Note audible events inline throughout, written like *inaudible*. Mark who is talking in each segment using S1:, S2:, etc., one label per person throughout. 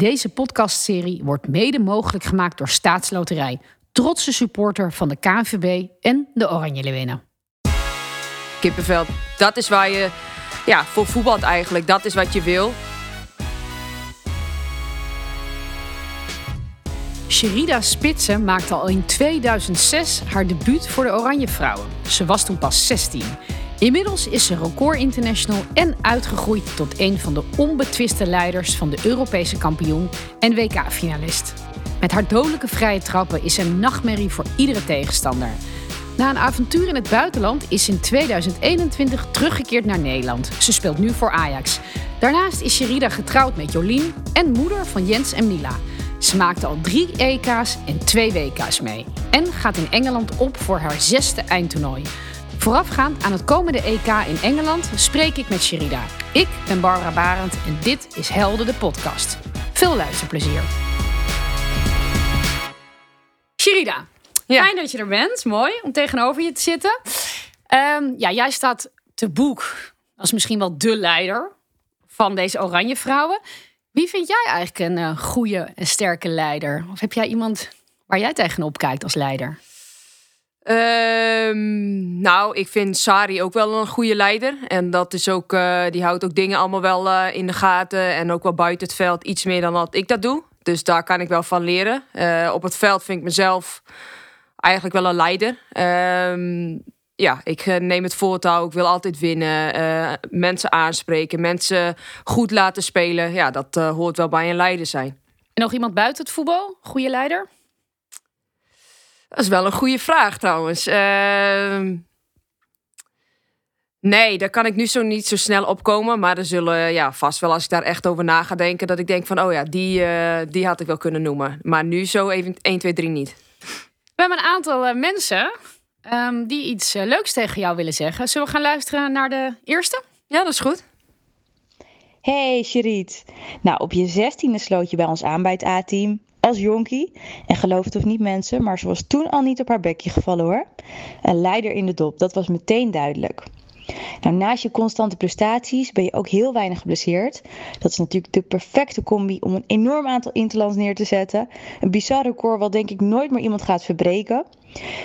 S1: Deze podcastserie wordt mede mogelijk gemaakt door Staatsloterij, trotse supporter van de KNVB en de Oranje Leeuwinnen.
S2: Kippenvel, dat is waar je ja, voor voetbalt eigenlijk. Dat is wat je wil.
S1: Sherida Spitsen maakte al in 2006 haar debuut voor de Oranje Vrouwen. Ze was toen pas 16. Inmiddels is ze record international en uitgegroeid tot een van de onbetwiste leiders van de Europese kampioen en WK-finalist. Met haar dodelijke vrije trappen is ze een nachtmerrie voor iedere tegenstander. Na een avontuur in het buitenland is ze in 2021 teruggekeerd naar Nederland. Ze speelt nu voor Ajax. Daarnaast is Sherida getrouwd met Jolien en moeder van Jens en Mila. Ze maakte al drie EK's en twee WK's mee. En gaat in Engeland op voor haar zesde eindtoernooi. Voorafgaand aan het komende EK in Engeland spreek ik met Sherida. Ik ben Barbara Barend en dit is Helden de podcast. Veel luisterplezier. Sherida,
S2: Ja.
S1: fijn dat je er bent. Mooi om tegenover je te zitten. Ehm, ja, jij staat te boek als misschien wel de leider van deze Oranje Vrouwen. Wie vind jij eigenlijk een eh, goede en sterke leider? Of heb jij iemand waar jij tegenop kijkt als leider?
S2: Ehm, nou, ik vind Sari ook wel een goede leider. En dat is ook, eh, die houdt ook dingen allemaal wel eh, in de gaten. En ook wel buiten het veld iets meer dan dat ik dat doe. Dus daar kan ik wel van leren. Eh, op het veld vind ik mezelf eigenlijk wel een leider. Ehm, ja, ik neem het voortouw. Ik wil altijd winnen. mensen aanspreken. Mensen goed laten spelen. Ja, dat hoort wel bij een leider zijn.
S1: En nog iemand buiten het voetbal? Goede leider?
S2: Dat is wel een goede vraag trouwens. Ehm, nee, daar kan ik nu zo niet zo snel opkomen. Maar er zullen ja, vast wel, als ik daar echt over na ga denken, dat ik denk van, oh ja, die, eh, die had ik wel kunnen noemen. Maar nu zo even 1, 2, 3 niet.
S1: We hebben een aantal eh, mensen ehm, die iets eh, leuks tegen jou willen zeggen. Zullen we gaan luisteren naar de eerste?
S2: Ja, dat is goed.
S3: Hey Sherit. Nou, op je zestiende sloot je bij ons aan bij het A-team. Als jonkie. En geloof het of niet mensen, maar ze was toen al niet op haar bekje gevallen hoor. Een leider in de dop, dat was meteen duidelijk. Nou, naast je constante prestaties ben je ook heel weinig geblesseerd. Dat is natuurlijk de perfecte combi om een enorm aantal interlands neer te zetten. Een bizar record wat denk ik nooit meer iemand gaat verbreken.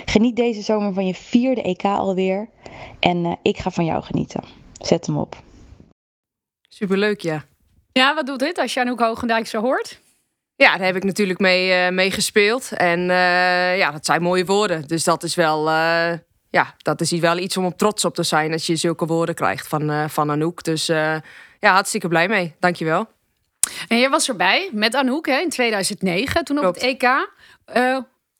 S3: Geniet deze zomer van je vierde EK alweer. En eh, ik ga van jou genieten. Zet hem op.
S2: Superleuk, ja.
S1: Ja, wat doet dit als je Anouk Hoogendijk zo hoort?
S2: Ja, daar heb ik natuurlijk mee, mee gespeeld. En eh, ja, dat zijn mooie woorden. Dus dat is wel, eh, ja, dat is wel iets om op trots op te zijn als je zulke woorden krijgt van, van Anouk. Dus ja, hartstikke blij mee. Dankjewel.
S1: En jij was erbij met Anouk hè, in 2009, toen op
S2: Klopt.
S1: het EK.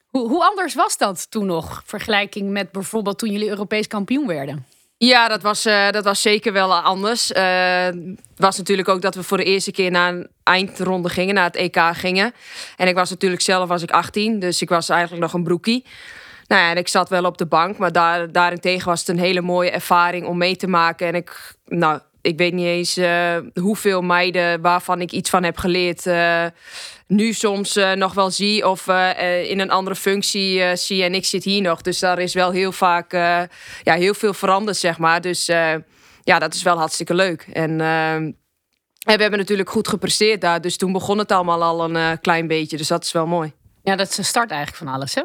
S1: Hoe, hoe anders was dat toen nog? Vergelijking met bijvoorbeeld toen jullie Europees kampioen werden.
S2: Ja, dat was, eh, dat was zeker wel anders. Eh, Het was natuurlijk ook dat we voor de eerste keer naar een eindronde gingen, naar het EK gingen. En ik was natuurlijk zelf was ik 18, dus ik was eigenlijk nog een broekie. Nou ja, en ik zat wel op de bank, maar daar, daarentegen was het een hele mooie ervaring om mee te maken. En ik, nou, ik weet niet eens eh, hoeveel meiden waarvan ik iets van heb geleerd. eh, nu soms eh, nog wel zie of in een andere functie zie. En ik zit hier nog. Dus daar is wel heel vaak ja, heel veel veranderd, zeg maar. Dus ja, dat is wel hartstikke leuk. En eh, en we hebben natuurlijk goed gepresteerd daar. Dus toen begon het allemaal al een klein beetje. Dus dat is wel mooi.
S1: Ja, dat is de start eigenlijk van alles, hè?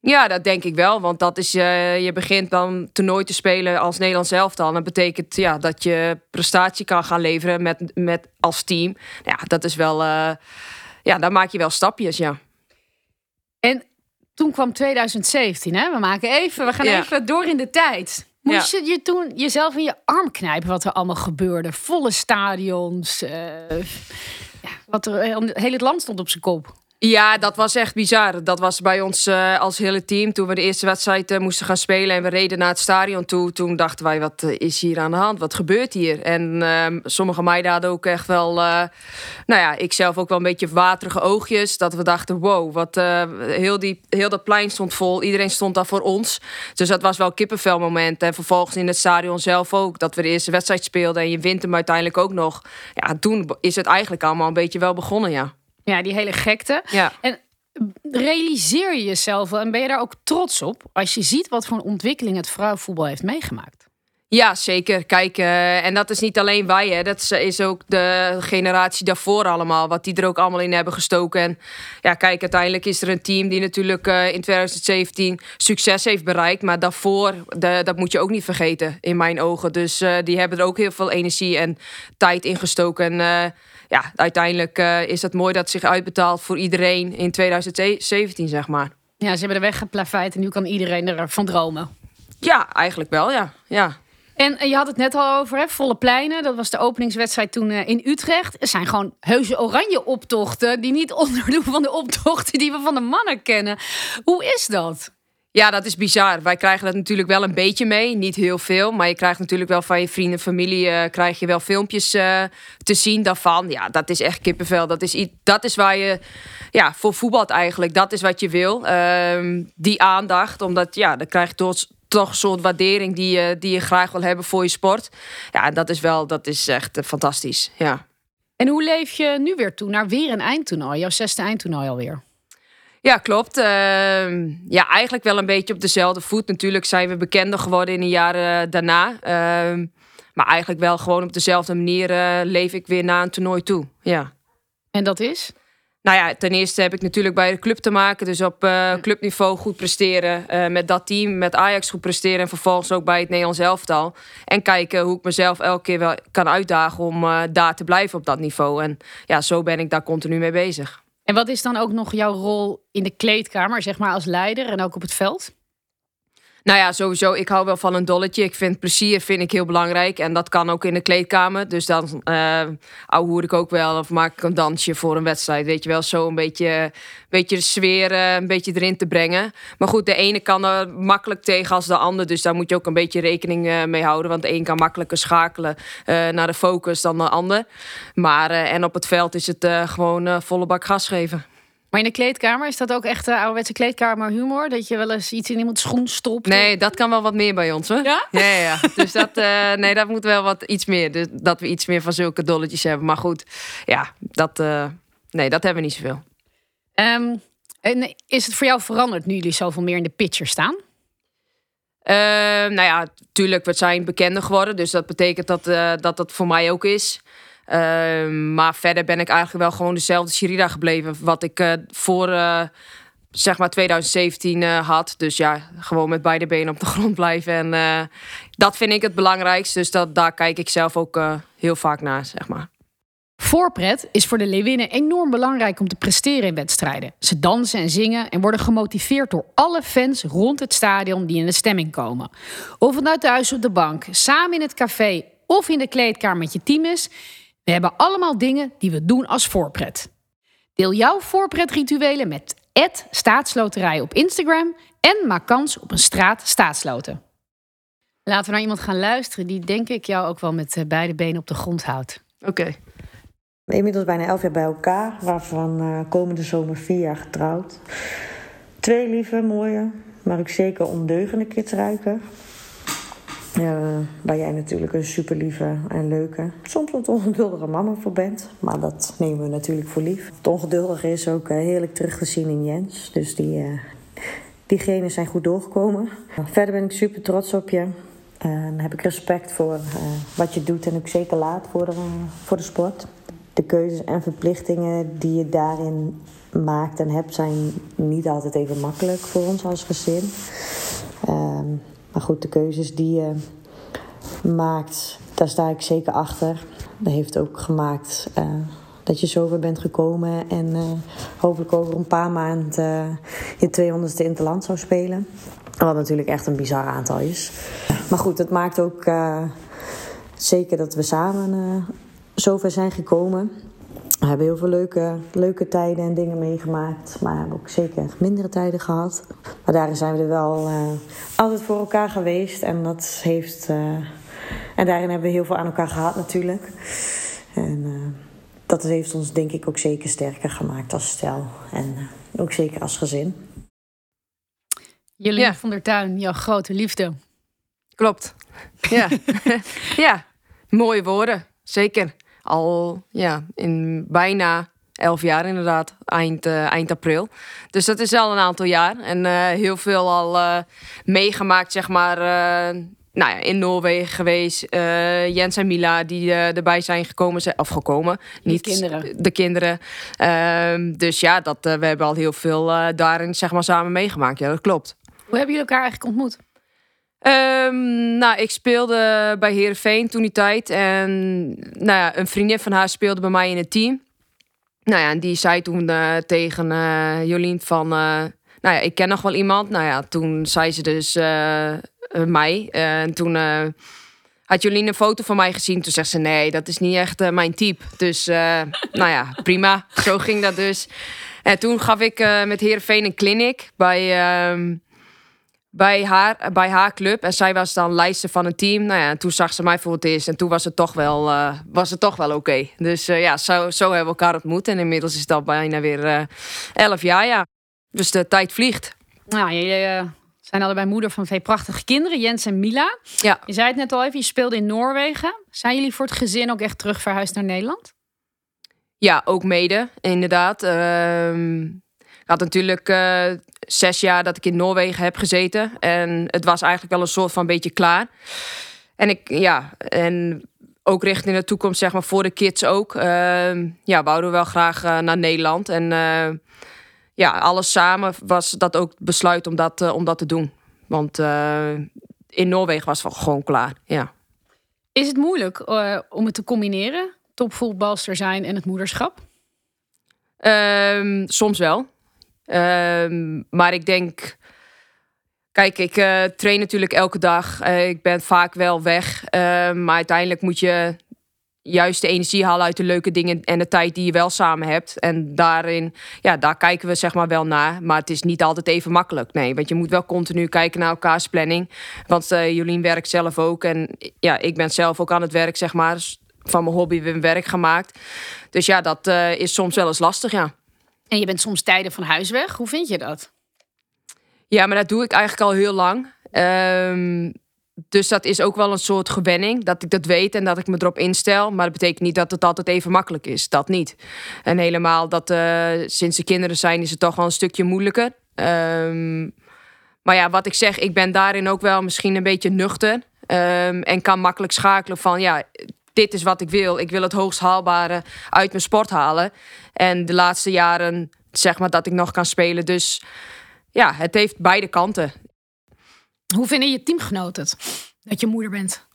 S2: Ja, dat denk ik wel. Want dat is, eh, je begint dan toernooi te spelen als Nederlands elftal. En dat betekent ja, dat je prestatie kan gaan leveren met, met, als team. Ja, dat is wel... eh, ja, daar maak je wel stapjes, ja.
S1: En toen kwam 2017, hè? We maken even, we gaan
S2: Ja.
S1: even door in de tijd. Moest je je toen jezelf in je arm knijpen wat er allemaal gebeurde? Volle stadions, eh, ja, wat er, heel het land stond op zijn kop.
S2: Ja, dat was echt bizar. Dat was bij ons eh, als hele team. Toen we de eerste wedstrijd eh, moesten gaan spelen en we reden naar het stadion toe. Toen dachten wij, wat eh, is hier aan de hand? Wat gebeurt hier? En ehm, sommige meiden hadden ook echt wel... nou ja, ik zelf ook wel een beetje waterige oogjes. Dat we dachten, wow, wat, heel, die, heel dat plein stond vol. Iedereen stond daar voor ons. Dus dat was wel een kippenvel moment. En vervolgens in het stadion zelf ook. Dat we de eerste wedstrijd speelden en je wint hem uiteindelijk ook nog. Ja, toen is het eigenlijk allemaal een beetje wel begonnen, ja.
S1: Ja, die hele gekte.
S2: Ja.
S1: En realiseer je jezelf wel en ben je daar ook trots op als je ziet wat voor een ontwikkeling het vrouwenvoetbal heeft meegemaakt?
S2: Ja, zeker. Kijk, uh, en dat is niet alleen wij, hè. dat is ook de generatie daarvoor allemaal, wat die er ook allemaal in hebben gestoken. En ja, kijk, uiteindelijk is er een team die natuurlijk uh, in 2017 succes heeft bereikt, maar daarvoor, de, dat moet je ook niet vergeten, in mijn ogen. Dus uh, die hebben er ook heel veel energie en tijd in gestoken. En ja, uiteindelijk is het mooi dat het zich uitbetaalt voor iedereen in 2017, zeg maar.
S1: Ja, ze hebben de weg geplaveid en nu kan iedereen ervan dromen.
S2: Ja, eigenlijk wel, ja. ja.
S1: En je had het net al over, hè, volle pleinen. Dat was de openingswedstrijd toen uh, in Utrecht. Er zijn gewoon heuse oranje optochten... die niet *laughs* onderdoen van de optochten die we van de mannen kennen. Hoe is dat?
S2: Ja, dat is bizar. Wij krijgen dat natuurlijk wel een beetje mee. Niet heel veel. Maar je krijgt natuurlijk wel van je vrienden en familie... Uh, krijg je wel filmpjes te zien daarvan. Ja, dat is echt kippenvel. Dat is, dat is waar je ja, voor voetbalt eigenlijk. Dat is wat je wil. Uh, die aandacht. Omdat ja, dan krijg je toch een soort waardering die je, die je graag wil hebben voor je sport. Ja, dat is wel, dat is echt eh, fantastisch. Ja.
S1: En hoe leef je nu weer toe naar weer een eindtoernooi, jouw zesde eindtoernooi alweer?
S2: Ja, klopt. Uh, ja, eigenlijk wel een beetje op dezelfde voet. Natuurlijk zijn we bekender geworden in de jaren daarna. Uh, maar eigenlijk wel gewoon op dezelfde manier uh, leef ik weer naar een toernooi toe. Ja.
S1: En dat is?
S2: Nou ja, ten eerste heb ik natuurlijk bij de club te maken. Dus op uh, clubniveau goed presteren. Uh, met dat team, met Ajax goed presteren. En vervolgens ook bij het Nederlands elftal. En kijken hoe ik mezelf elke keer wel kan uitdagen om uh, daar te blijven op dat niveau. En ja, zo ben ik daar continu mee bezig.
S1: En wat is dan ook nog jouw rol in de kleedkamer, zeg maar als leider en ook op het veld?
S2: Nou ja, sowieso. Ik hou wel van een dolletje. Ik vind plezier vind ik heel belangrijk. En dat kan ook in de kleedkamer. Dus dan uh, hoer ik ook wel. Of maak ik een dansje voor een wedstrijd. Weet je wel, zo een beetje, beetje de sfeer uh, een beetje erin te brengen. Maar goed, de ene kan er makkelijk tegen als de ander. Dus daar moet je ook een beetje rekening uh, mee houden. Want de een kan makkelijker schakelen naar de focus dan de ander. Maar en op het veld is het gewoon volle bak gas geven.
S1: Maar in de kleedkamer is dat ook echt uh, ouderwetse kleedkamerhumor? Dat je wel eens iets in iemands schoen stopt?
S2: Nee, dat kan wel wat meer bij ons hoor.
S1: Ja?
S2: Ja, ja. Dus dat, uh, nee, dat moet wel wat iets meer. Dus dat we iets meer van zulke dolletjes hebben. Maar goed, ja, dat, uh, nee, dat hebben we niet zoveel.
S1: Um, en is het voor jou veranderd nu jullie zoveel meer in de pitcher staan?
S2: Uh, nou ja, tuurlijk, we zijn bekender geworden. Dus dat betekent dat dat, dat voor mij ook is. Uh, maar verder ben ik eigenlijk wel gewoon dezelfde Sherida gebleven. Wat ik uh, voor uh, zeg maar 2017 had. Dus ja, gewoon met beide benen op de *laughs* grond blijven. En dat vind ik het belangrijkste. Dus dat, daar kijk ik zelf ook heel vaak naar, zeg maar.
S1: Voorpret is voor de Leeuwinnen enorm belangrijk om te presteren in wedstrijden. Ze dansen en zingen en worden gemotiveerd door alle fans rond het stadion die in de stemming komen. Of het nou thuis op de bank, samen in het café of in de kleedkamer met je team is, we hebben allemaal dingen die we doen als voorpret. Deel jouw voorpretrituelen met Staatsloterij op Instagram en maak kans op een straat staatsloten. Laten we naar iemand gaan luisteren die denk ik jou ook wel met eh, beide benen op de grond houdt.
S2: Oké. Okay.
S4: Inmiddels bijna elf jaar bij elkaar, waarvan uh, komende zomer vier jaar getrouwd. Twee lieve, mooie, maar ook zeker ondeugende kids ruiken. Waar jij natuurlijk een super lieve en leuke, soms wat ongeduldige mama voor bent. Maar dat nemen we natuurlijk voor lief. Het ongeduldige is ook uh, heerlijk terug te zien in Jens. Dus die, uh, diegenen zijn goed doorgekomen. Verder ben ik super trots op je. En heb ik respect voor wat je doet en ook zeker laat voor de, voor de sport. De keuzes en verplichtingen die je daarin maakt en hebt zijn niet altijd even makkelijk voor ons als gezin. Ehm, maar goed, de keuzes die je maakt, daar sta ik zeker achter. Dat heeft ook gemaakt uh, dat je zover bent gekomen en uh, hopelijk over een paar maanden uh, je 200ste in het land zou spelen. Wat natuurlijk echt een bizar aantal is. Maar goed, het maakt ook zeker dat we samen zover zijn gekomen. We hebben heel veel leuke, leuke tijden en dingen meegemaakt. Maar hebben ook zeker mindere tijden gehad. Maar daarin zijn we er wel uh, altijd voor elkaar geweest. En dat heeft. Uh, en daarin hebben we heel veel aan elkaar gehad natuurlijk. En uh, dat heeft ons denk ik ook zeker sterker gemaakt als stel. En ook zeker als gezin.
S1: Jullie ja. van der Tuin, jouw grote liefde.
S2: Klopt. Ja. *laughs* ja, mooie woorden. Zeker al ja, in bijna elf jaar inderdaad, eind, uh, eind april. Dus dat is al een aantal jaar. En uh, heel veel al uh, meegemaakt, zeg maar, nou ja, in Noorwegen geweest. Jens en Mila die erbij zijn gekomen, of gekomen.
S1: Niet de kinderen.
S2: De kinderen. Ehm, dus ja, dat, we hebben al heel veel daarin zeg maar, samen meegemaakt. Ja, dat klopt.
S1: Hoe hebben jullie elkaar eigenlijk ontmoet?
S2: Um, nou, ik speelde bij Heerenveen toen die tijd. En nou ja, een vriendin van haar speelde bij mij in het team. Nou ja, en die zei toen uh, tegen uh, Jolien van... Uh, nou ja, ik ken nog wel iemand. Nou ja, toen zei ze dus mij. en toen had Jolien een foto van mij gezien. Toen zegt ze, nee, dat is niet echt mijn type. Dus *laughs* nou ja, prima. Zo ging dat dus. En toen gaf ik met Heerenveen een clinic bij... Ehm, bij haar, bij haar club. En zij was dan lijster van een team. Nou ja, en toen zag ze mij voor het eerst. En toen was het toch wel, uh, was het toch wel oké. Dus uh, ja, zo, zo hebben we elkaar ontmoet. En inmiddels is dat bijna weer uh, elf jaar, ja. Dus de tijd vliegt.
S1: Nou, je zijn allebei moeder van twee prachtige kinderen, Jens en Mila.
S2: Ja.
S1: Je zei het net al even, je speelde in Noorwegen. Zijn jullie voor het gezin ook echt terug verhuisd naar Nederland?
S2: Ja, ook mede, inderdaad. Ehm, had natuurlijk zes jaar dat ik in Noorwegen heb gezeten. En het was eigenlijk wel een soort van beetje klaar. En ik, ja, en ook richting de toekomst, zeg maar, voor de kids ook. Uh, ja, wouden we wel graag uh, naar Nederland. En uh, ja, alles samen was dat ook besluit om dat, om dat te doen. Want in Noorwegen was het gewoon klaar, ja.
S1: Is het moeilijk om het te combineren? Topvoetbalster zijn en het moederschap?
S2: Ehm, soms wel. Ehm, maar ik denk. Kijk, ik uh, train natuurlijk elke dag. Uh, ik ben vaak wel weg. Uh, maar uiteindelijk moet je juist de energie halen uit de leuke dingen en de tijd die je wel samen hebt. En daarin, ja, daar kijken we zeg maar wel naar. Maar het is niet altijd even makkelijk. Nee, want je moet wel continu kijken naar elkaars planning. Want uh, Jolien werkt zelf ook. En ja, ik ben zelf ook aan het werk, zeg maar. Van mijn hobby weer werk gemaakt. Dus ja, dat is soms wel eens lastig, ja.
S1: En je bent soms tijden van huis weg. Hoe vind je dat?
S2: Ja, maar dat doe ik eigenlijk al heel lang. Um, dus dat is ook wel een soort gewenning. Dat ik dat weet en dat ik me erop instel. Maar dat betekent niet dat het altijd even makkelijk is. Dat niet. En helemaal dat uh, sinds de kinderen zijn, is het toch wel een stukje moeilijker. Um, maar ja, wat ik zeg, ik ben daarin ook wel misschien een beetje nuchter. Um, en kan makkelijk schakelen van ja, dit is wat ik wil. Ik wil het hoogst haalbare uit mijn sport halen. En de laatste jaren zeg maar dat ik nog kan spelen. Dus ja, het heeft beide kanten.
S1: Hoe vinden je teamgenoten het dat je moeder bent?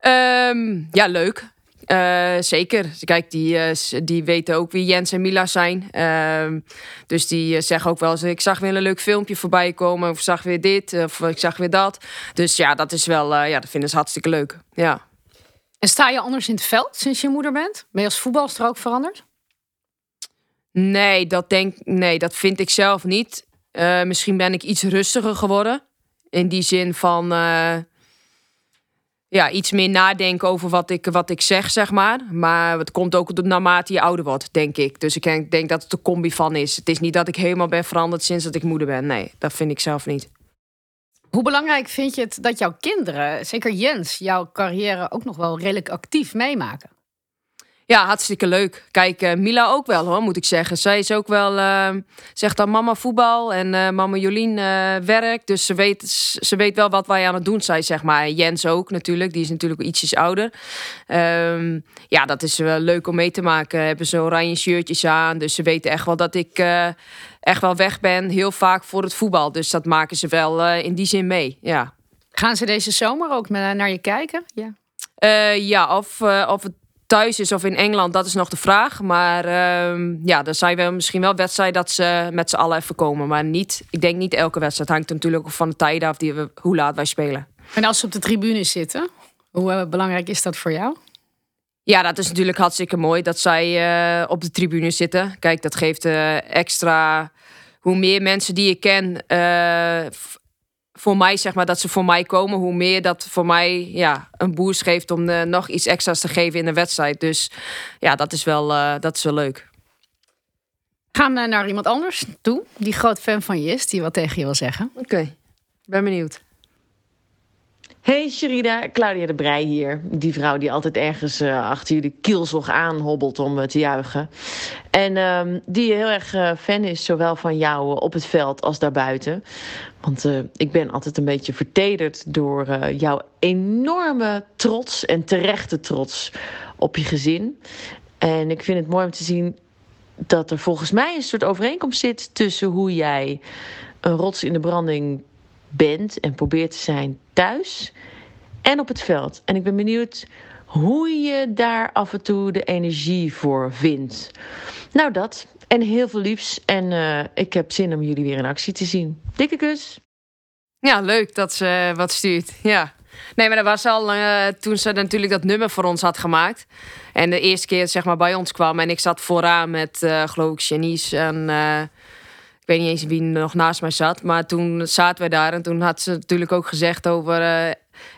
S2: Um, ja, leuk. Uh, zeker. Kijk, die, uh, die weten ook wie Jens en Mila zijn. Uh, dus die uh, zeggen ook wel eens: ik zag weer een leuk filmpje voorbij komen, of zag weer dit, of ik zag weer dat. Dus ja, dat is wel, ja, dat vinden ze hartstikke leuk. Ja.
S1: En sta je anders in het veld sinds je moeder bent? Ben je als voetbalster ook veranderd?
S2: Nee, dat, denk, nee, dat vind ik zelf niet. Uh, misschien ben ik iets rustiger geworden. In die zin van uh, ja, iets meer nadenken over wat ik, wat ik zeg, zeg maar. Maar het komt ook naarmate je ouder wordt, denk ik. Dus ik denk dat het een combi van is. Het is niet dat ik helemaal ben veranderd sinds dat ik moeder ben. Nee, dat vind ik zelf niet.
S1: Hoe belangrijk vind je het dat jouw kinderen, zeker Jens, jouw carrière ook nog wel redelijk actief meemaken?
S2: Ja, hartstikke leuk. Kijk, uh, Mila ook wel hoor, moet ik zeggen. Zij is ook wel, uh, zegt dan mama voetbal en uh, mama Jolien werk. Dus ze weet, ze weet wel wat wij aan het doen zijn, zeg maar. Jens ook natuurlijk, die is natuurlijk ietsjes ouder. Um, ja, dat is wel leuk om mee te maken. Hebben ze oranje shirtjes aan, dus ze weten echt wel dat ik echt wel weg ben. Heel vaak voor het voetbal, dus dat maken ze wel in die zin mee, ja.
S1: Gaan ze deze zomer ook naar je kijken? Ja.
S2: ja, of, of het thuis is of in Engeland, dat is nog de vraag. Maar uh, ja, dan zijn we misschien wel wedstrijd dat ze met z'n allen even komen. Maar niet, ik denk niet elke wedstrijd. Hangt natuurlijk ook van de tijd af die we, hoe laat wij spelen.
S1: En als ze op de tribune zitten, hoe belangrijk is dat voor jou?
S2: Ja, dat is natuurlijk hartstikke mooi dat zij uh, op de tribune zitten. Kijk, dat geeft uh, extra. Hoe meer mensen die je ken voor mij, zeg maar, dat ze voor mij komen, hoe meer dat voor mij ja, een boost geeft om nog iets extra's te geven in de wedstrijd. Dus ja, dat is wel, dat is wel leuk.
S1: Gaan we naar iemand anders toe, die groot fan van je is, die wat tegen je wil zeggen.
S2: Oké, okay. ben benieuwd.
S5: Hey Sherida, Claudia de Brij hier. Die vrouw die altijd ergens uh, achter jullie kielzog aanhobbelt om uh, te juichen. En uh, die heel erg uh, fan is, zowel van jou op het veld als daarbuiten. Want ik ben altijd een beetje vertederd door jouw enorme trots en terechte trots op je gezin. En ik vind het mooi om te zien dat er volgens mij een soort overeenkomst zit tussen hoe jij een rots in de branding bent en probeert te zijn thuis en op het veld. En ik ben benieuwd hoe je daar af en toe de energie voor vindt. Nou, dat. En heel veel liefs. En uh, ik heb zin om jullie weer in actie te zien. Dikke kus.
S2: Ja, leuk dat ze wat stuurt. Ja. Nee, maar dat was al uh, toen ze natuurlijk dat nummer voor ons had gemaakt. En de eerste keer zeg maar bij ons kwam. En ik zat vooraan met, uh, geloof ik, Janice en ik weet niet eens wie nog naast mij zat. Maar toen zaten we daar en toen had ze natuurlijk ook gezegd over. Uh,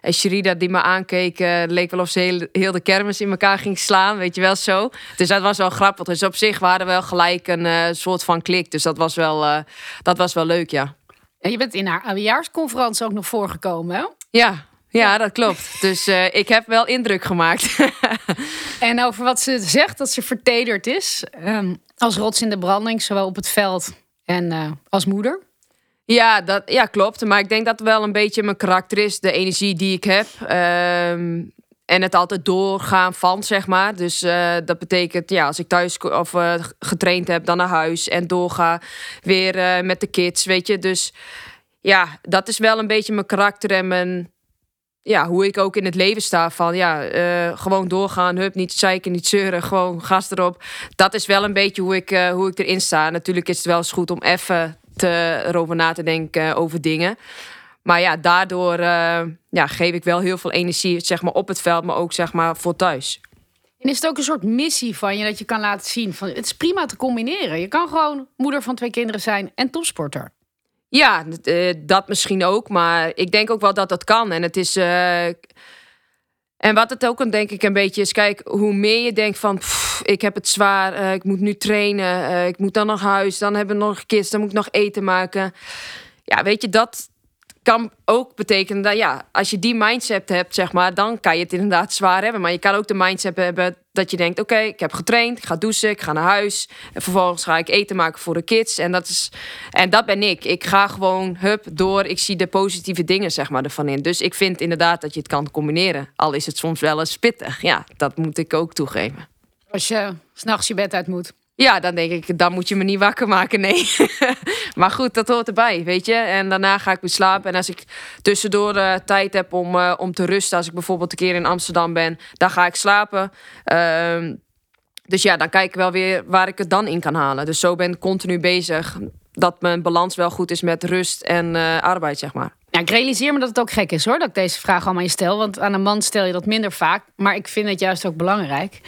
S2: en Sherida die me aankeek, uh, leek wel of ze heel, heel, de kermis in elkaar ging slaan, weet je wel zo. Dus dat was wel grappig. Dus op zich waren we wel gelijk een uh, soort van klik. Dus dat was wel, dat was wel leuk, ja.
S1: En je bent in haar oudejaarsconferentie ook nog voorgekomen, hè?
S2: Ja, ja, dat klopt. Dus uh, ik heb wel indruk gemaakt. *laughs*
S1: en over wat ze zegt, dat ze vertederd is. Um, als rots in de branding, zowel op het veld en uh, als moeder?
S2: Ja, dat, ja, klopt. Maar ik denk dat wel een beetje mijn karakter is. De energie die ik heb. Um, en het altijd doorgaan van, zeg maar. Dus uh, dat betekent, ja, als ik thuis of uh, getraind heb, dan naar huis. En doorga weer met de kids, weet je. Dus ja, dat is wel een beetje mijn karakter en mijn ja, hoe ik ook in het leven sta. Van ja, uh, gewoon doorgaan, hup, niet zeiken, niet zeuren, gewoon gas erop. Dat is wel een beetje hoe ik, uh, hoe ik erin sta. Natuurlijk is het wel eens goed om even te, erover na te denken over dingen. Maar ja, daardoor ja, geef ik wel heel veel energie zeg maar, op het veld, maar ook zeg maar, voor thuis.
S1: En is het ook een soort missie van je dat je kan laten zien van het is prima te combineren. Je kan gewoon moeder van twee kinderen zijn en topsporter.
S2: Ja, eh, dat misschien ook. Maar ik denk ook wel dat dat kan. En het is. Uh, en wat het ook denk ik een beetje is, kijk, hoe meer je denkt van, ik heb het zwaar, uh, ik moet nu trainen, ik moet dan naar huis, dan hebben we nog kids, dan moet ik nog eten maken. Ja, weet je, dat, kan ook betekenen dat ja, als je die mindset hebt, zeg maar, dan kan je het inderdaad zwaar hebben. Maar je kan ook de mindset hebben dat je denkt: oké, ik heb getraind, ik ga douchen, ik ga naar huis. En vervolgens ga ik eten maken voor de kids. En dat, is, en dat ben ik. Ik ga gewoon hup door. Ik zie de positieve dingen zeg maar, ervan in. Dus ik vind inderdaad dat je het kan combineren. Al is het soms wel eens pittig. Ja, dat moet ik ook toegeven.
S1: Als je s'nachts je bed uit moet.
S2: Ja, dan denk ik, dan moet je me niet wakker maken, nee. *laughs* maar goed, dat hoort erbij, weet je. En daarna ga ik weer slapen. En als ik tussendoor uh, tijd heb om, uh, om te rusten... als ik bijvoorbeeld een keer in Amsterdam ben, dan ga ik slapen. Uh, dus ja, dan kijk ik wel weer waar ik het dan in kan halen. Dus zo ben ik continu bezig dat mijn balans wel goed is met rust en uh, arbeid, zeg maar.
S1: Ja, ik realiseer me dat het ook gek is hoor, dat ik deze vraag allemaal je stel. Want aan een man stel je dat minder vaak. Maar ik vind het juist ook belangrijk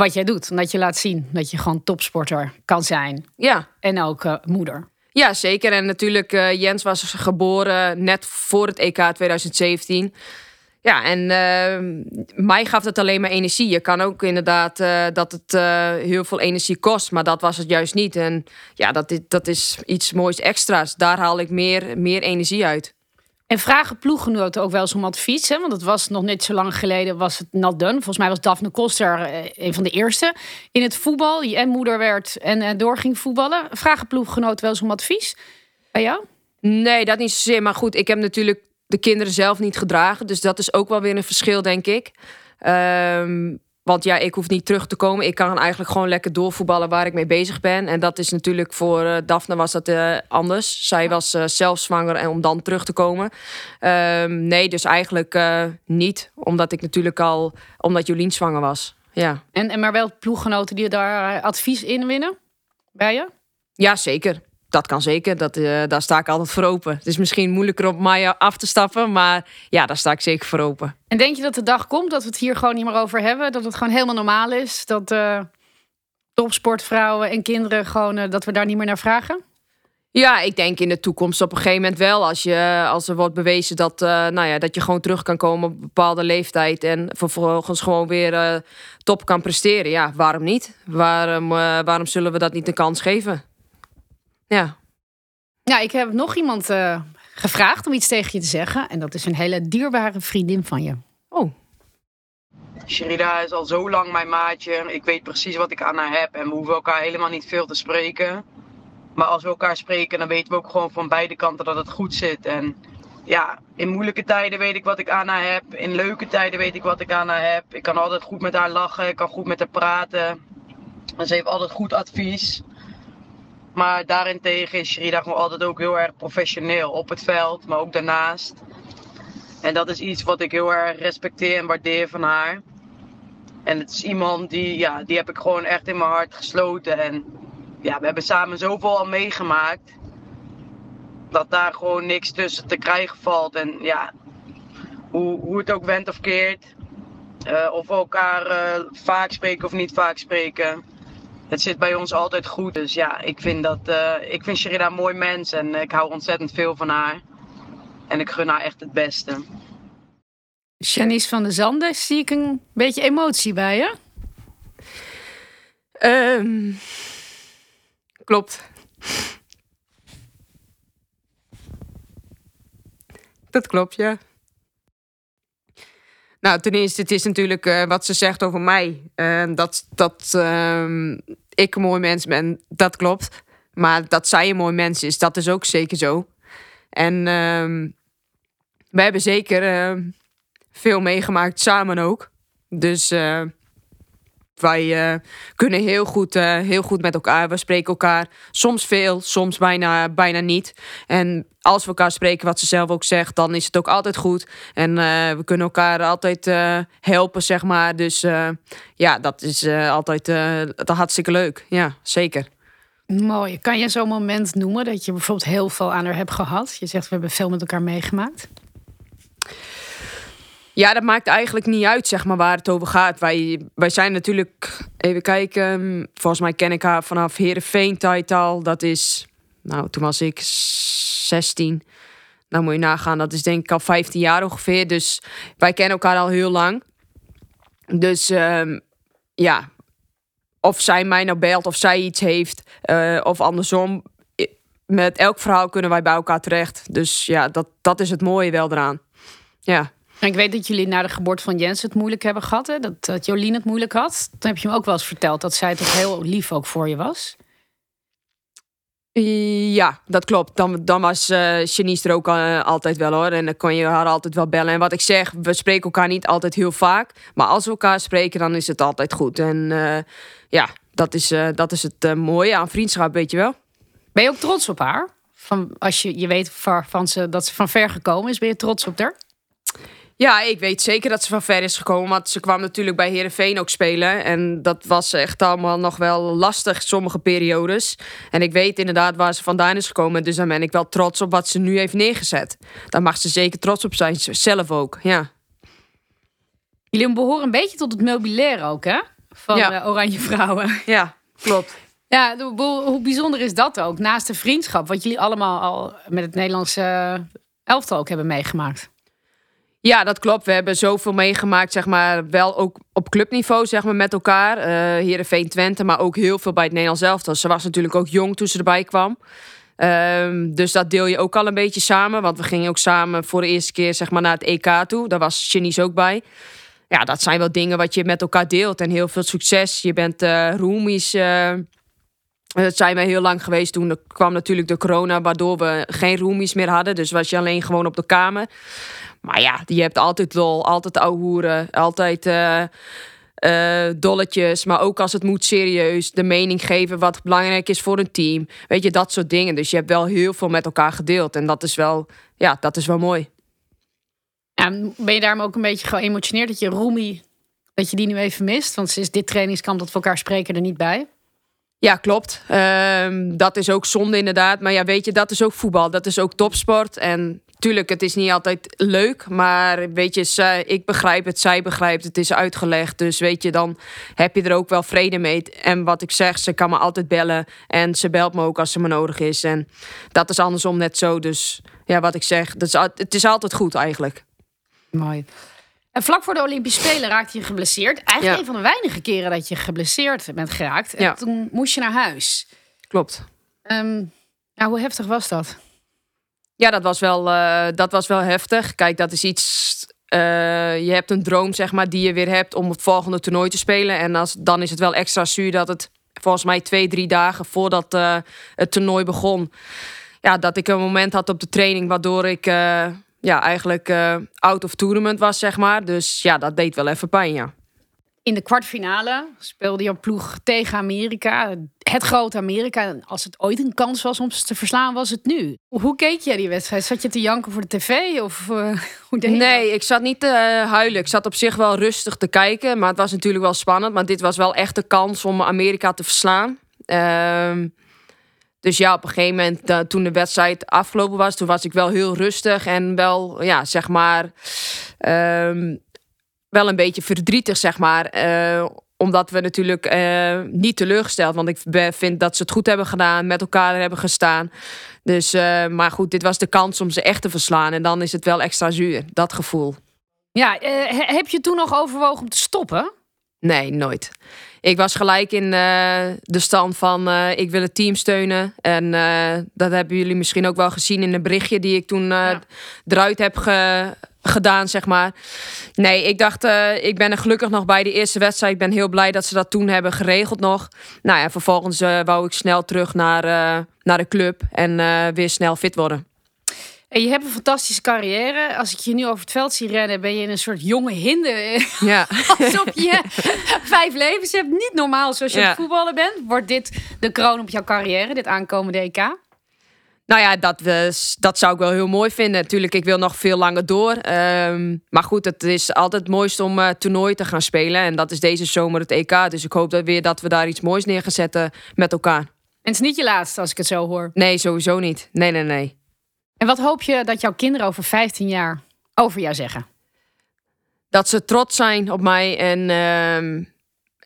S1: wat jij doet. Dat je laat zien dat je gewoon topsporter kan zijn.
S2: Ja.
S1: En ook uh, moeder.
S2: Ja, zeker. En natuurlijk, uh, Jens was geboren net voor het EK 2017. Ja, en uh, mij gaf het alleen maar energie. Je kan ook inderdaad uh, dat het uh, heel veel energie kost, maar dat was het juist niet. En ja, dat, is, dat is iets moois extra's. Daar haal ik meer, meer energie uit.
S1: En vragen ploeggenoten ook wel eens om advies. Hè? Want het was nog niet zo lang geleden was het not done. Volgens mij was Daphne Koster eh, een van de eerste in het voetbal. Die en moeder werd en uh, door ging voetballen. Vragen ploeggenoten wel eens om advies bij jou?
S2: Nee, dat niet zozeer. Maar goed, ik heb natuurlijk de kinderen zelf niet gedragen. Dus dat is ook wel weer een verschil, denk ik. Um, want ja, ik hoef niet terug te komen. Ik kan eigenlijk gewoon lekker doorvoetballen waar ik mee bezig ben. En dat is natuurlijk voor uh, Daphne was dat uh, anders. Zij was uh, zelf zwanger en om dan terug te komen. Um, nee, dus eigenlijk niet. Omdat ik natuurlijk al, omdat Jolien zwanger was. Ja.
S1: En, en maar wel ploeggenoten die daar advies in winnen? Bij je?
S2: Ja, zeker dat kan zeker. Dat, uh, daar sta ik altijd voor open. Het is misschien moeilijker op Maya af te stappen, maar ja, daar sta ik zeker voor open.
S1: En denk je dat de dag komt dat we het hier gewoon niet meer over hebben? Dat het gewoon helemaal normaal is? Dat uh, topsportvrouwen en kinderen gewoon, uh, dat we daar niet meer naar vragen?
S2: Ja, ik denk in de toekomst op een gegeven moment wel. Als, je, als er wordt bewezen dat, nou ja, dat je gewoon terug kan komen op een bepaalde leeftijd. En vervolgens gewoon weer top kan presteren. Ja, waarom niet? Waarom, waarom zullen we dat niet een kans geven? Ja.
S1: Ja, ik heb nog iemand uh, gevraagd om iets tegen je te zeggen. En dat is een hele dierbare vriendin van je.
S2: Oh,
S6: Sherida is al zo lang mijn maatje. Ik weet precies wat ik aan haar heb en we hoeven elkaar helemaal niet veel te spreken. Maar als we elkaar spreken, dan weten we ook gewoon van beide kanten dat het goed zit. En ja, in moeilijke tijden weet ik wat ik aan haar heb. In leuke tijden weet ik wat ik aan haar heb. Ik kan altijd goed met haar lachen, ik kan goed met haar praten. En ze heeft altijd goed advies. Maar daarentegen is Sherida gewoon altijd ook heel erg professioneel op het veld, maar ook daarnaast. En dat is iets wat ik heel erg respecteer en waardeer van haar. En het is iemand die, ja, die heb ik gewoon echt in mijn hart gesloten. En ja, we hebben samen zoveel al meegemaakt. Dat daar gewoon niks tussen te krijgen valt. En ja, hoe, hoe het ook went of keert. eh, of we elkaar eh, vaak spreken of niet vaak spreken. Het zit bij ons altijd goed. Dus ja, ik vind, dat, eh, ik vind Sherida een mooi mens. En ik hou ontzettend veel van haar. En ik gun haar echt het beste.
S1: Janice van der Zanden, zie ik een beetje emotie bij je?
S2: Ehm, klopt. Dat klopt, ja. Nou, ten eerste, het is natuurlijk eh, wat ze zegt over mij. Eh, dat dat ehm, ik een mooi mens ben, dat klopt. Maar dat zij een mooi mens is, dat is ook zeker zo. En ehm we hebben zeker ehm, veel meegemaakt, samen ook. Dus eh, wij eh, kunnen heel goed, eh, heel goed met elkaar. We spreken elkaar soms veel, soms bijna, bijna niet. En als we elkaar spreken, wat ze zelf ook zegt, dan is het ook altijd goed. En eh, we kunnen elkaar altijd helpen, zeg maar. Dus ja, dat is altijd dat hartstikke leuk. Ja, zeker.
S1: Mooi. Kan je zo'n moment noemen dat je bijvoorbeeld heel veel aan haar hebt gehad? Je zegt, we hebben veel met elkaar meegemaakt.
S2: Ja, dat maakt eigenlijk niet uit, zeg maar, waar het over gaat. Wij, wij zijn natuurlijk, even kijken, volgens mij ken ik haar vanaf Heerenveen tijd al. Dat is, nou, toen was ik 16. Nou moet je nagaan, dat is denk ik al 15 jaar ongeveer. Dus wij kennen elkaar al heel lang. Dus ehm, ja, of zij mij nou belt of zij iets heeft, eh, of andersom. Met elk verhaal kunnen wij bij elkaar terecht. Dus ja, dat, dat is het mooie wel eraan. Ja.
S1: En ik weet dat jullie na de geboorte van Jens het moeilijk hebben gehad. Hè? Dat, dat Jolien het moeilijk had. Dan heb je me ook wel eens verteld dat zij toch heel lief ook voor je was.
S2: Ja, dat klopt. Dan, dan was Janice er ook eh, altijd wel hoor. En dan kon je haar altijd wel bellen. En wat ik zeg, we spreken elkaar niet altijd heel vaak. Maar als we elkaar spreken, dan is het altijd goed. En eh, ja, dat is, dat is het mooie aan vriendschap, weet je wel.
S1: Ben je ook trots op haar? Van, als je, je weet van, van ze, dat ze van ver gekomen is, ben je trots op haar?
S2: Ja, ik weet zeker dat ze van ver is gekomen. Want ze kwam natuurlijk bij Herenveen ook spelen. En dat was echt allemaal nog wel lastig, sommige periodes. En ik weet inderdaad waar ze vandaan is gekomen. Dus dan ben ik wel trots op wat ze nu heeft neergezet. Daar mag ze zeker trots op zijn, zelf ook. Ja.
S1: Jullie behoren een beetje tot het meubilair ook, hè? Van
S2: Ja.
S1: eh, Oranje Vrouwen. *laughs*
S2: Ja, klopt.
S1: Ja, hoe bijzonder is dat ook? Naast de vriendschap, wat jullie allemaal al met het Nederlandse elftal ook hebben meegemaakt.
S2: Ja, dat klopt. We hebben zoveel meegemaakt, zeg maar, wel ook op clubniveau, zeg maar, met elkaar. Eh Heerenveen Twente, maar ook heel veel bij het Nederlands elftal. Ze was natuurlijk ook jong toen ze erbij kwam. Ehm, dus dat deel je ook al een beetje samen. Want we gingen ook samen voor de eerste keer zeg maar, naar het EK toe. Daar was Janice ook bij. Ja, dat zijn wel dingen wat je met elkaar deelt. En heel veel succes. Je bent eh roomies. eh, dat zijn wij heel lang geweest. Toen kwam natuurlijk de corona, waardoor we geen roomies meer hadden. Dus was je alleen gewoon op de kamer. Maar ja, je hebt altijd lol, altijd ouwehoeren, altijd eh, eh, dolletjes. Maar ook als het moet serieus, de mening geven wat belangrijk is voor een team. Weet je, dat soort dingen. Dus je hebt wel heel veel met elkaar gedeeld. En dat is wel, ja, dat is wel mooi.
S1: Ja, ben je daarom ook een beetje geëmotioneerd dat je Roemie, dat je die nu even mist? Want is dit trainingskamp dat we elkaar spreken er niet bij.
S2: Ja, klopt. Ehm, dat is ook zonde inderdaad. Maar ja, weet je, dat is ook voetbal. Dat is ook topsport. En tuurlijk, het is niet altijd leuk. Maar weet je, ik begrijp het, zij begrijpt het. Het is uitgelegd. Dus weet je, dan heb je er ook wel vrede mee. En wat ik zeg, ze kan me altijd bellen. En ze belt me ook als ze me nodig is. En dat is andersom net zo. Dus ja, wat ik zeg, dat is, het is altijd goed eigenlijk.
S1: Mooi. En vlak voor de Olympische Spelen raakte je geblesseerd. Eigenlijk
S2: Ja.
S1: een van de weinige keren dat je geblesseerd bent geraakt. En
S2: Ja.
S1: toen moest je naar huis.
S2: Klopt.
S1: Nou, hoe heftig was dat?
S2: Ja, dat was wel, uh, dat was wel heftig. Kijk, dat is iets. Uh, je hebt een droom, zeg maar, die je weer hebt om het volgende toernooi te spelen. En als, dan is het wel extra zuur dat het volgens mij twee, drie dagen voordat uh, het toernooi begon. Ja, dat ik een moment had op de training waardoor ik ja, eigenlijk out of tournament was, zeg maar. Dus ja, dat deed wel even pijn, ja.
S1: In de kwartfinale speelde je ploeg tegen Amerika. Het grote Amerika. Als het ooit een kans was om ze te verslaan, was het nu. Hoe keek jij die wedstrijd? Zat je te janken voor de tv? Of, uh, *laughs* hoe deed
S2: nee, ik zat niet te uh, huilen. Ik zat op zich wel rustig te kijken. Maar het was natuurlijk wel spannend. Maar dit was wel echt de kans om Amerika te verslaan. Uh, dus ja, op een gegeven moment, uh, toen de wedstrijd afgelopen was, toen was ik wel heel rustig en wel, ja, zeg maar. Ehm, wel een beetje verdrietig, zeg maar. Uh, omdat we natuurlijk uh, niet teleurgesteld. Want ik vind dat ze het goed hebben gedaan, met elkaar hebben gestaan. Dus, uh, maar goed, dit was de kans om ze echt te verslaan. En dan is het wel extra zuur, dat gevoel.
S1: Ja, heb je toen nog overwogen om te stoppen?
S2: Nee, nooit. Ik was gelijk in de stand van ik wil het team steunen. En dat hebben jullie misschien ook wel gezien in een berichtje die ik toen ja. eruit heb ge gedaan, zeg maar. Nee, ik dacht, uh, ik ben er gelukkig nog bij de eerste wedstrijd. Ik ben heel blij dat ze dat toen hebben geregeld nog. Nou ja, vervolgens uh, wou ik snel terug naar, uh, naar de club en weer snel fit worden.
S1: En je hebt een fantastische carrière. Als ik je nu over het veld zie rennen, ben je in een soort jonge hinde.
S2: Ja. *laughs*
S1: Alsof je vijf levens hebt. Niet normaal zoals je ja. voetballer bent. Wordt dit de kroon op jouw carrière, dit aankomende EK?
S2: Nou ja, dat, dat zou ik wel heel mooi vinden. Natuurlijk, ik wil nog veel langer door. Um, maar goed, het is altijd het mooiste om uh, toernooi te gaan spelen. En dat is deze zomer het EK. Dus ik hoop dat weer dat we daar iets moois neer gaan zetten met elkaar. En
S1: het is niet je laatste, als ik het zo hoor.
S2: Nee, sowieso niet. Nee, nee, nee.
S1: En wat hoop je dat jouw kinderen over 15 jaar over jou zeggen?
S2: Dat ze trots zijn op mij en... Uh,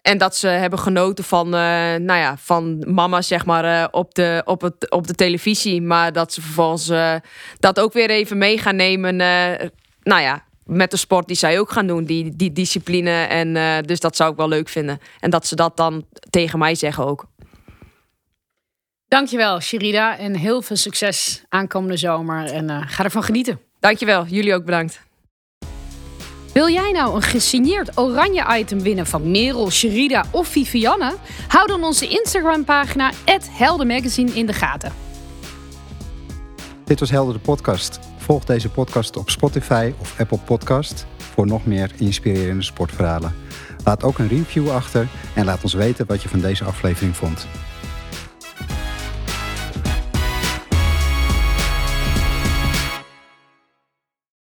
S2: en dat ze hebben genoten van, uh, nou ja, van mama, zeg maar, uh, op, de, op, het, op de televisie. Maar dat ze vervolgens uh, dat ook weer even mee gaan nemen. nou ja, met de sport die zij ook gaan doen, die, die discipline. En dus dat zou ik wel leuk vinden. En dat ze dat dan tegen mij zeggen ook.
S1: Dankjewel, Sherida. En heel veel succes aankomende zomer. En ga ervan genieten.
S2: Dankjewel. Jullie ook bedankt.
S1: Wil jij nou een gesigneerd oranje item winnen van Merel, Sherida of Vivianne? Hou dan onze Instagram-pagina @heldenmagazine in de gaten.
S7: Dit was Helder de podcast. Volg deze podcast op Spotify of Apple Podcast voor nog meer inspirerende sportverhalen. Laat ook een review achter en laat ons weten wat je van deze aflevering vond.